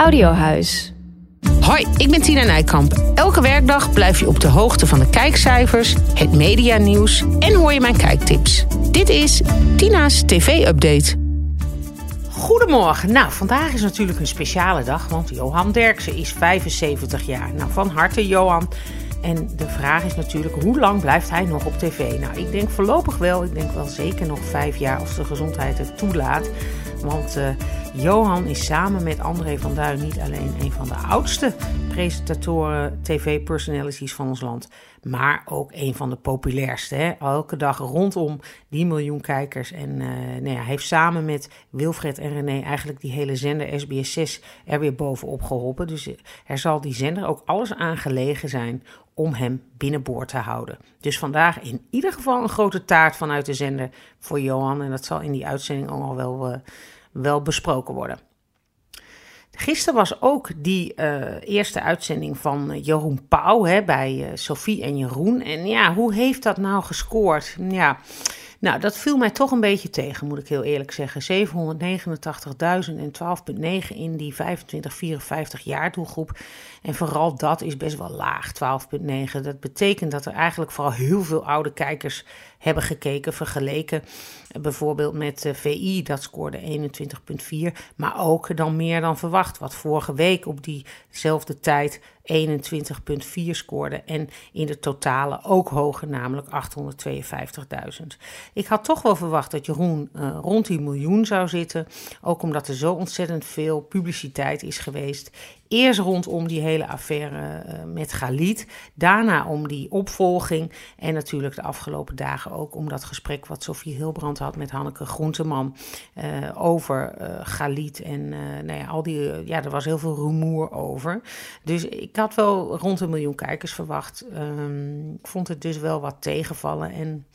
Audiohuis. Hoi, ik ben Tina Nijkamp. Elke werkdag blijf je op de hoogte van de kijkcijfers, het medianieuws en hoor je mijn kijktips. Dit is Tina's TV-update. Goedemorgen. Nou, vandaag is natuurlijk een speciale dag, want Johan Derksen is 75 jaar. Nou, van harte Johan. En de vraag is natuurlijk, hoe lang blijft hij nog op tv? Nou, ik denk voorlopig wel. Ik denk wel zeker nog vijf jaar als de gezondheid het toelaat. Want uh, Johan is samen met André van Duin niet alleen een van de oudste presentatoren, tv-personalities van ons land, maar ook een van de populairste. Hè? Elke dag rondom die miljoen kijkers. En uh, nou ja, hij heeft samen met Wilfred en René eigenlijk die hele zender SBS6 er weer bovenop geholpen. Dus eh, er zal die zender ook alles aangelegen zijn om hem binnenboord te houden. Dus vandaag in ieder geval een grote taart vanuit de zender voor Johan. En dat zal in die uitzending ook al wel, uh, wel besproken worden. Gisteren was ook die uh, eerste uitzending van Jeroen Pauw hè, bij uh, Sophie en Jeroen. En ja, hoe heeft dat nou gescoord? Ja, nou, dat viel mij toch een beetje tegen, moet ik heel eerlijk zeggen. 789.000 en 12,9 in die 25-54 jaar doelgroep. En vooral dat is best wel laag, 12,9. Dat betekent dat er eigenlijk vooral heel veel oude kijkers hebben gekeken, vergeleken bijvoorbeeld met VI, dat scoorde 21,4, maar ook dan meer dan verwacht, wat vorige week op diezelfde tijd 21,4 scoorde en in de totale ook hoger, namelijk 852.000. Ik had toch wel verwacht dat Jeroen uh, rond die miljoen zou zitten, ook omdat er zo ontzettend veel publiciteit is geweest. Eerst rondom die hele affaire uh, met Galit, daarna om die opvolging en natuurlijk de afgelopen dagen ook om dat gesprek wat Sofie Hilbrand had met Hanneke Groenteman uh, over uh, Galit en nou ja, al die, ja, er was heel veel rumoer over. Dus ik had wel rond een miljoen kijkers verwacht. Um, ik vond het dus wel wat tegenvallen en...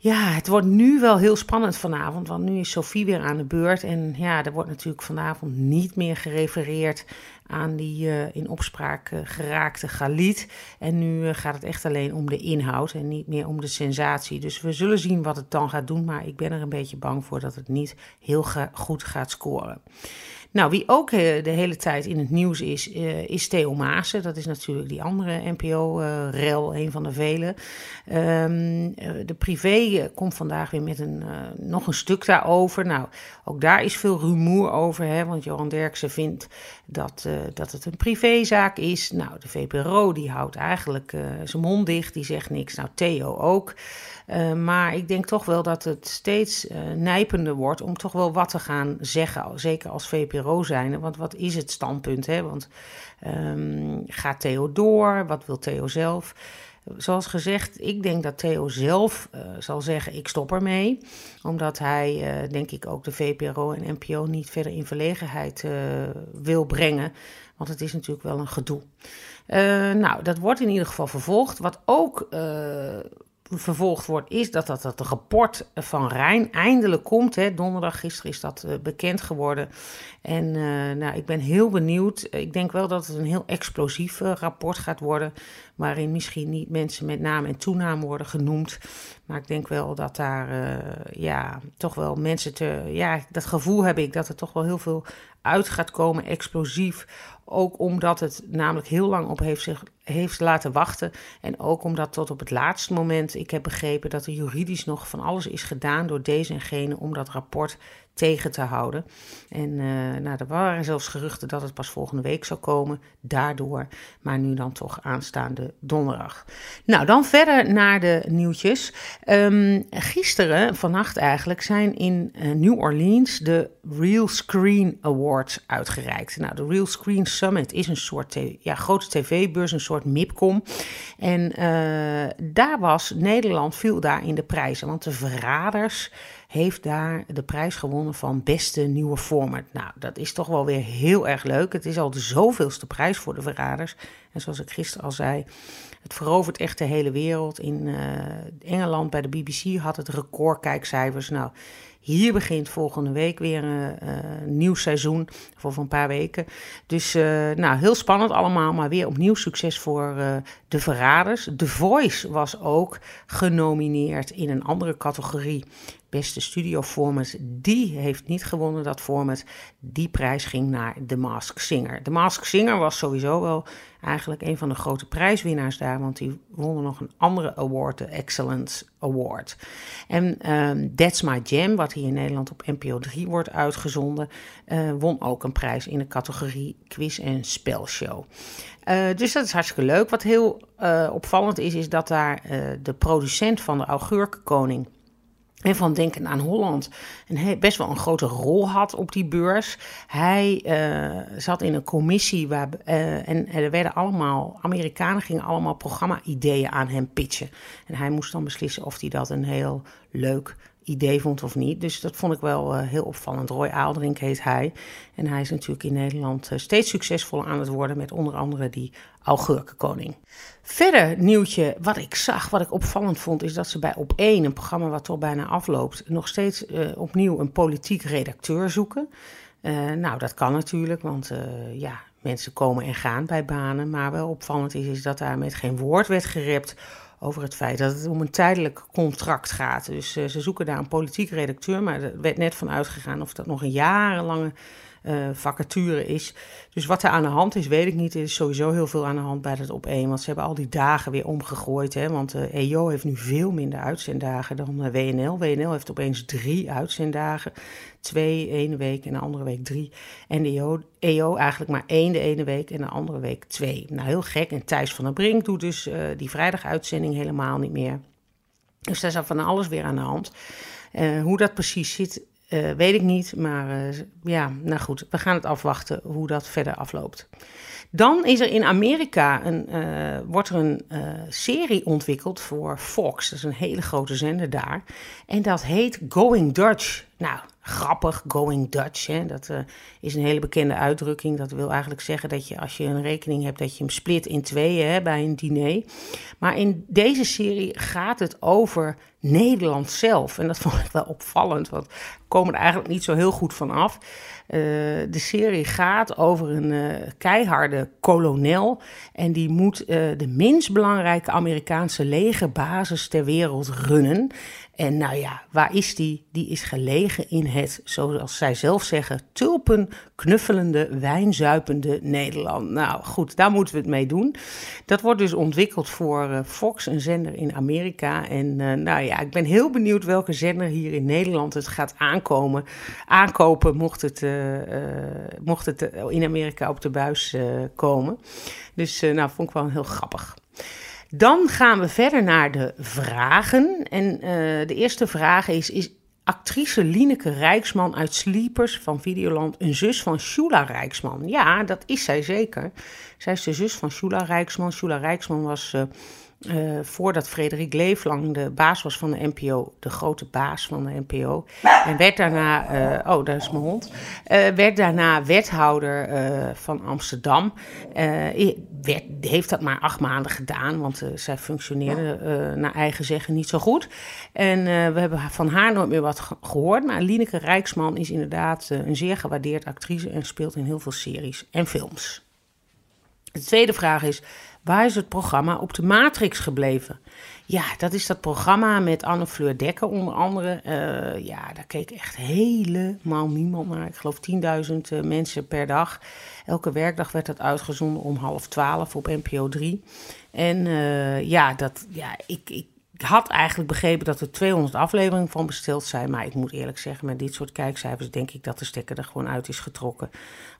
Ja, het wordt nu wel heel spannend vanavond, want nu is Sophie weer aan de beurt. En ja, er wordt natuurlijk vanavond niet meer gerefereerd aan die uh, in opspraak uh, geraakte Galit. En nu uh, gaat het echt alleen om de inhoud en niet meer om de sensatie. Dus we zullen zien wat het dan gaat doen, maar ik ben er een beetje bang voor dat het niet heel goed gaat scoren. Nou, wie ook de hele tijd in het nieuws is, uh, is Theo Maassen. Dat is natuurlijk die andere NPO-rel, uh, een van de vele. Um, de privé komt vandaag weer met een, nog een stuk daarover. Nou, ook daar is veel rumoer over, hè, want Johan Derksen vindt dat, dat het een privézaak is. Nou, de VPRO die houdt eigenlijk zijn mond dicht, die zegt niks. Nou, Theo ook. Maar ik denk toch wel dat het steeds nijpender wordt om toch wel wat te gaan zeggen, zeker als VPRO zijn. Want wat is het standpunt? Hè? Want um, gaat Theo door? Wat wil Theo zelf? Zoals gezegd, ik denk dat Theo zelf uh, zal zeggen: ik stop ermee. Omdat hij, denk ik, ook de VPRO en NPO niet verder in verlegenheid wil brengen. Want het is natuurlijk wel een gedoe. nou, dat wordt in ieder geval vervolgd. Wat ook vervolgd wordt, is dat dat, dat rapport van Rijn eindelijk komt. Hè. Donderdag, gisteren is dat uh, bekend geworden. En uh, nou, ik ben heel benieuwd. Ik denk wel dat het een heel explosief uh, rapport gaat worden. Waarin misschien niet mensen met naam en toenaam worden genoemd. Maar ik denk wel dat daar ja, toch wel mensen te. Ja, dat gevoel heb ik dat er toch wel heel veel uit gaat komen, explosief. Ook omdat het namelijk heel lang op heeft zich heeft laten wachten. En ook omdat tot op het laatste moment, ik heb begrepen dat er juridisch nog van alles is gedaan door deze en gene om dat rapport tegen te houden. En uh, nou, er waren zelfs geruchten dat het pas volgende week zou komen, daardoor. Maar nu dan toch aanstaande donderdag. Nou, dan verder naar de nieuwtjes. Um, gisteren, vannacht eigenlijk, zijn in uh, New Orleans de Real Screen Awards uitgereikt. Nou, de Real Screen Summit is een soort ja, grote tv-beurs, een soort MIPCOM. En uh, daar was Nederland, viel daar in de prijzen. Want de verraders heeft daar de prijs gewonnen van beste nieuwe format. Nou, dat is toch wel weer heel erg leuk. Het is al de zoveelste prijs voor de verraders. Zoals ik gisteren al zei, het verovert echt de hele wereld. In uh, Engeland bij de BBC had het record kijkcijfers. Nou, hier begint volgende week weer een uh, nieuw seizoen voor een paar weken. Dus nou, heel spannend allemaal, maar weer opnieuw succes voor de verraders. The Voice was ook genomineerd in een andere categorie. Beste studio format, die heeft niet gewonnen, dat format. Die prijs ging naar The Mask Singer. The Mask Singer was sowieso wel eigenlijk een van de grote prijswinnaars daar, want die wonnen nog een andere award, de Excellence Award. En um, That's My Jam, wat hier in Nederland op NPO 3 wordt uitgezonden, uh, won ook een prijs in de categorie quiz en spelshow. Uh, dus dat is hartstikke leuk. Wat heel uh, opvallend is, is dat daar de producent van de Augurkenkoning en van Denken aan Holland een best wel een grote rol had op die beurs. Hij uh, zat in een commissie waar, uh, en er werden allemaal, Amerikanen gingen allemaal programma-ideeën aan hem pitchen. En hij moest dan beslissen of hij dat een heel leuk idee vond of niet. Dus dat vond ik wel uh, heel opvallend. Roy Aalderink heet hij. En hij is natuurlijk in Nederland uh, steeds succesvoller aan het worden met onder andere die Augurkenkoning. Verder nieuwtje wat ik zag, wat ik opvallend vond, is dat ze bij Op1, een programma wat toch bijna afloopt, nog steeds uh, opnieuw een politiek redacteur zoeken. nou, dat kan natuurlijk, want ja, mensen komen en gaan bij banen. Maar wel opvallend is, is dat daar met geen woord werd gerept over het feit dat het om een tijdelijk contract gaat. Dus uh, ze zoeken daar een politiek redacteur, maar er werd net van uitgegaan of dat nog een jarenlange uh, vacature is. Dus wat er aan de hand is, weet ik niet. Er is sowieso heel veel aan de hand bij het op één. Want ze hebben al die dagen weer omgegooid. Hè? Want uh, EO heeft nu veel minder uitzenddagen dan uh, WNL. WNL heeft opeens drie uitzenddagen. Twee ene week en de andere week drie. En de EO, EO eigenlijk maar één de ene week en de andere week twee. Nou, heel gek. En Thijs van der Brink doet dus die vrijdaguitzending helemaal niet meer. Dus daar is van alles weer aan de hand. Hoe dat precies zit, uh, weet ik niet, maar uh, ja, nou goed, we gaan het afwachten hoe dat verder afloopt. Dan is er in Amerika een, uh, wordt er een serie ontwikkeld voor Fox. Dat is een hele grote zender daar. En dat heet Going Dutch. Nou, grappig, Going Dutch. Hè? Dat is een hele bekende uitdrukking. Dat wil eigenlijk zeggen dat je als je een rekening hebt, dat je hem split in tweeën hè, bij een diner. Maar in deze serie gaat het over Nederland zelf. En dat vond ik wel opvallend, want we komen er eigenlijk niet zo heel goed van af. Uh, de serie gaat over een uh, keiharde kolonel. En die moet de minst belangrijke Amerikaanse legerbasis ter wereld runnen. En nou ja, waar is die? Die is gelegen in het, zoals zij zelf zeggen, tulpen knuffelende, wijnzuipende Nederland. Nou goed, daar moeten we het mee doen. Dat wordt dus ontwikkeld voor uh, Fox, een zender in Amerika. En uh, nou ja, ik ben heel benieuwd welke zender hier in Nederland het gaat aankomen, aankopen, mocht het, uh, mocht het in Amerika op de buis komen. Dus nou, vond ik wel heel grappig. Dan gaan we verder naar de vragen. En uh, de eerste vraag is, is actrice Lineke Rijksman uit Sleepers van Videoland een zus van Shula Rijksman? Ja, dat is zij zeker. Zij is de zus van Shula Rijksman. Shula Rijksman was... Uh, uh, voordat Frederik Leeflang de baas was van de NPO, de grote baas van de NPO. En werd daarna, uh, oh, daar is mijn hond. Uh, werd daarna wethouder van Amsterdam. Heeft dat maar acht maanden gedaan, want zij functioneerde naar eigen zeggen niet zo goed. En we hebben van haar nooit meer wat gehoord. Maar Lineke Rijksman is inderdaad een zeer gewaardeerd actrice en speelt in heel veel series en films. De tweede vraag is: Waar is het programma op de Matrix gebleven? Ja, dat is dat programma met Anne Fleur Dekker onder andere. Uh, ja, daar keek echt helemaal niemand naar. Ik geloof 10.000 uh, mensen per dag. Elke werkdag werd dat uitgezonden om half twaalf op NPO 3. En uh, ja, dat, ja ik, ik, ik had eigenlijk begrepen dat er 200 afleveringen van besteld zijn. Maar ik moet eerlijk zeggen, met dit soort kijkcijfers denk ik dat de stekker er gewoon uit is getrokken.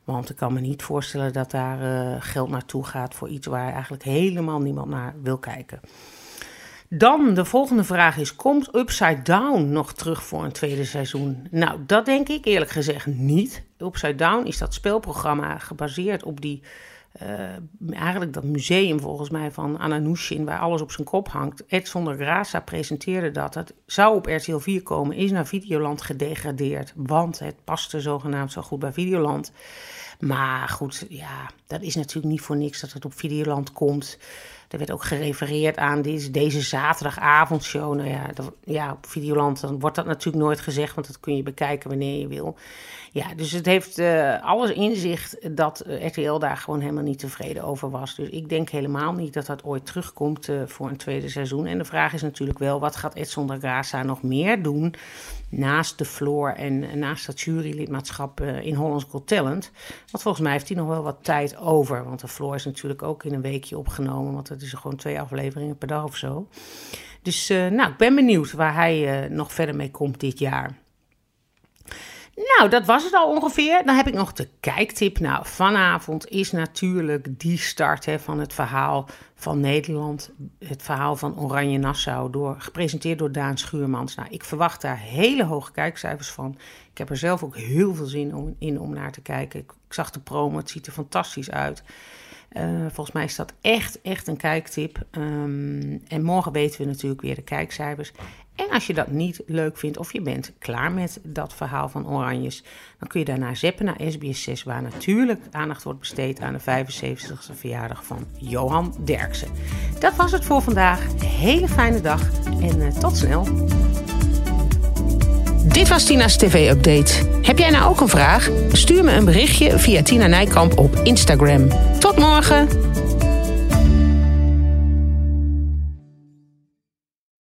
Want ik kan me niet voorstellen dat daar uh, geld naartoe gaat voor iets waar eigenlijk helemaal niemand naar wil kijken. Dan de volgende vraag is: komt Upside Down nog terug voor een tweede seizoen? Nou, dat denk ik eerlijk gezegd niet. Upside Down is dat speelprogramma gebaseerd op die eigenlijk dat museum volgens mij van Ananushin, waar alles op zijn kop hangt. Ed Zonder presenteerde dat. Het zou op RTL 4 komen, is naar Videoland gedegradeerd. Want het paste zogenaamd zo goed bij Videoland. Maar goed, ja, dat is natuurlijk niet voor niks dat het op Videoland komt. Er werd ook gerefereerd aan deze, deze zaterdagavondshow. Nou ja, ja, op Videoland dan wordt dat natuurlijk nooit gezegd, want dat kun je bekijken wanneer je wil. Ja, dus het heeft uh, alles inzicht dat uh, RTL daar gewoon helemaal niet tevreden over was. Dus ik denk helemaal niet dat dat ooit terugkomt uh, voor een tweede seizoen. En de vraag is natuurlijk wel, wat gaat Edson de Graça nog meer doen naast de floor en naast dat jurylidmaatschap in Hollands Got Talent? Want volgens mij heeft hij nog wel wat tijd over, want de floor is natuurlijk ook in een weekje opgenomen, want het is gewoon twee afleveringen per dag of zo. Dus nou, ik ben benieuwd waar hij nog verder mee komt dit jaar. Nou, dat was het al ongeveer. Dan heb ik nog de kijktip. Nou, vanavond is natuurlijk die start hè, van het verhaal van Nederland. Het verhaal van Oranje Nassau, door, gepresenteerd door Daan Schuurmans. Nou, ik verwacht daar hele hoge kijkcijfers van. Ik heb er zelf ook heel veel zin om, in om naar te kijken. Ik zag de promo, het ziet er fantastisch uit. Uh, volgens mij is dat echt, echt een kijktip. Um, en morgen weten we natuurlijk weer de kijkcijfers. En als je dat niet leuk vindt of je bent klaar met dat verhaal van Oranjes, dan kun je daarna zeppen naar SBS 6, waar natuurlijk aandacht wordt besteed aan de 75ste verjaardag van Johan Derksen. Dat was het voor vandaag. Hele fijne dag en uh, tot snel. Dit was Tina's TV-update. Heb jij nou ook een vraag? Stuur me een berichtje via Tina Nijkamp op Instagram. Tot morgen!